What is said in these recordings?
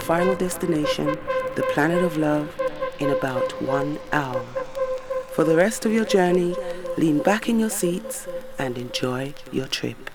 final destination, the planet of love, in about one hour. For the rest of your journey, lean back in your seats and. Enjoy your trip.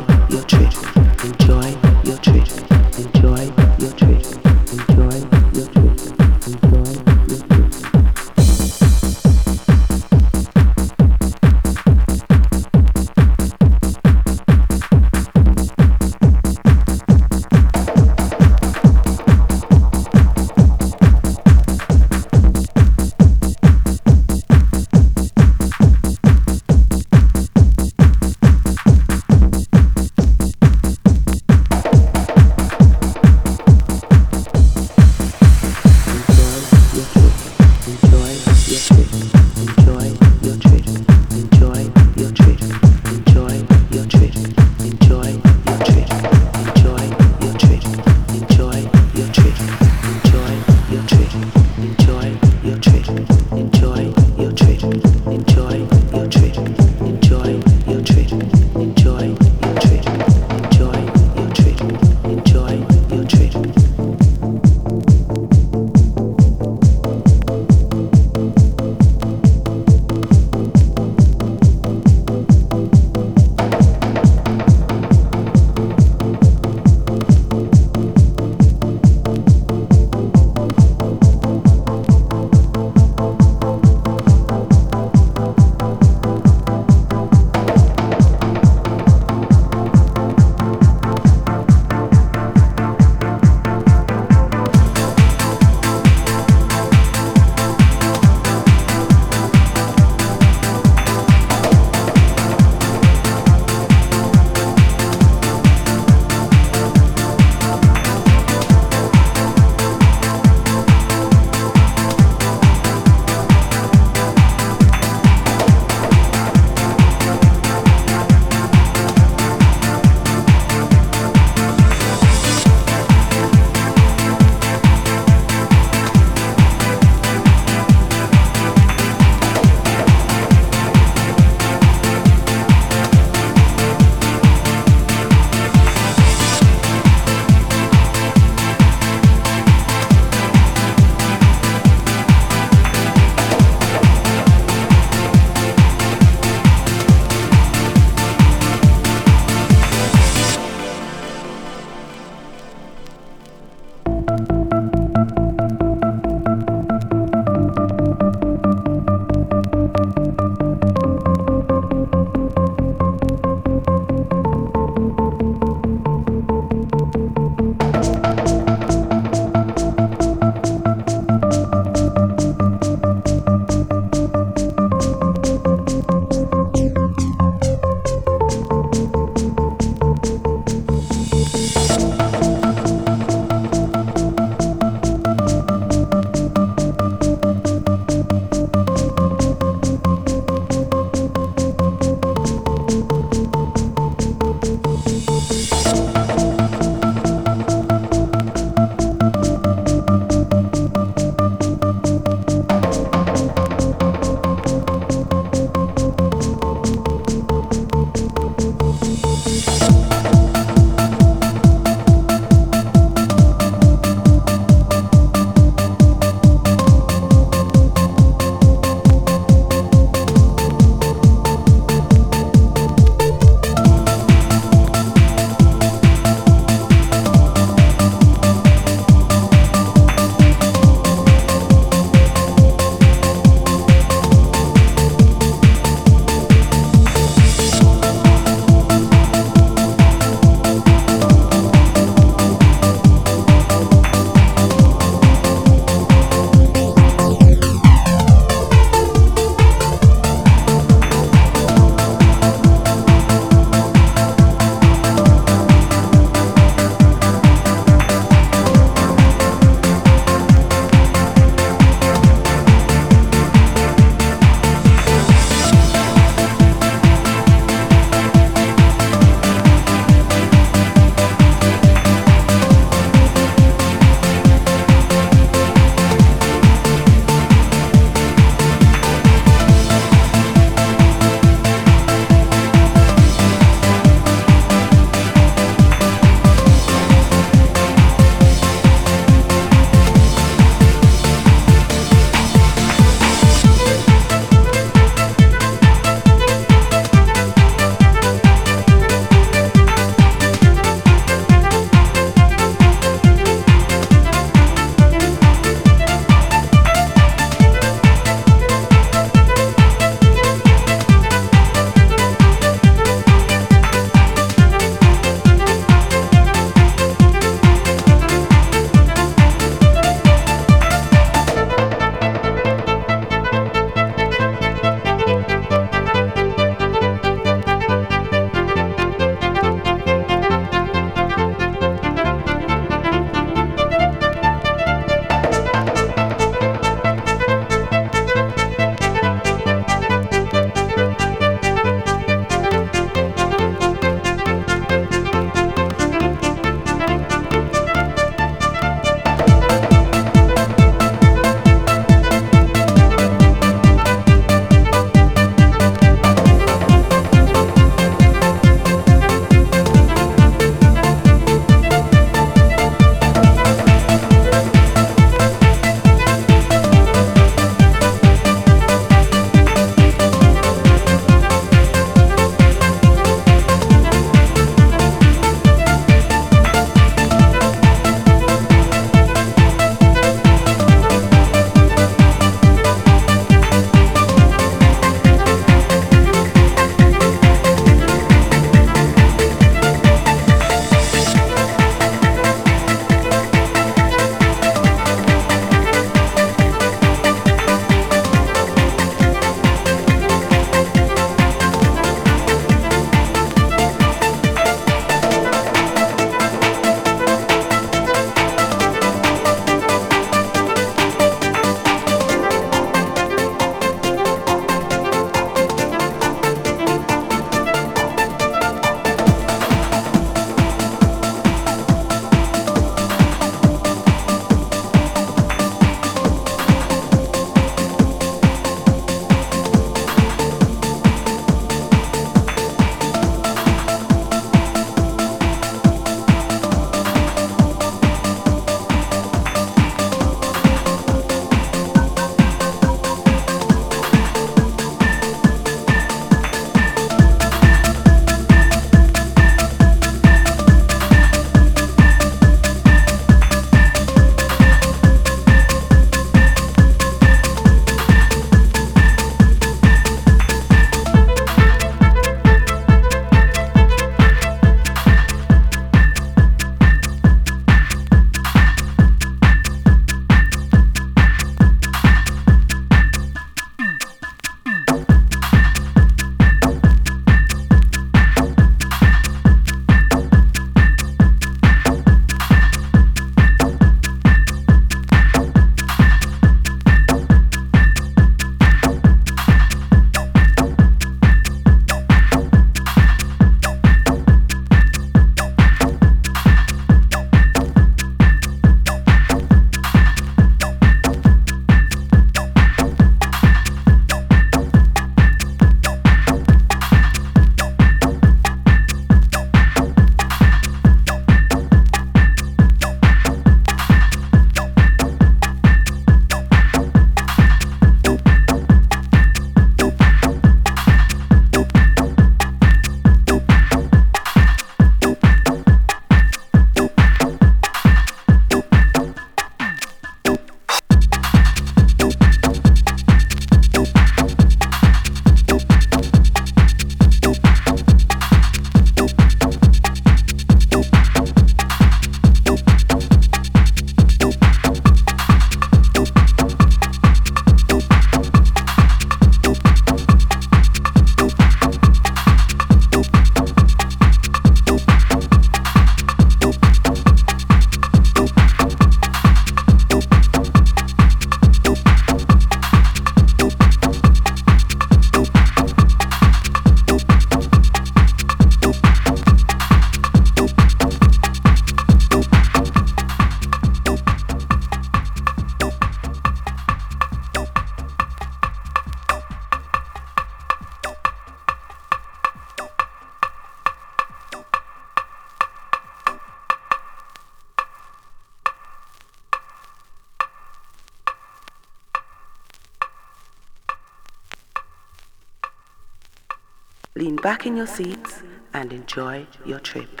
Back in your seats and enjoy your trip.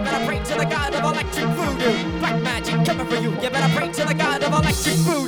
Better pray to the god of electric voodoo. Black magic coming for you, you better pray to the god of electric voodoo.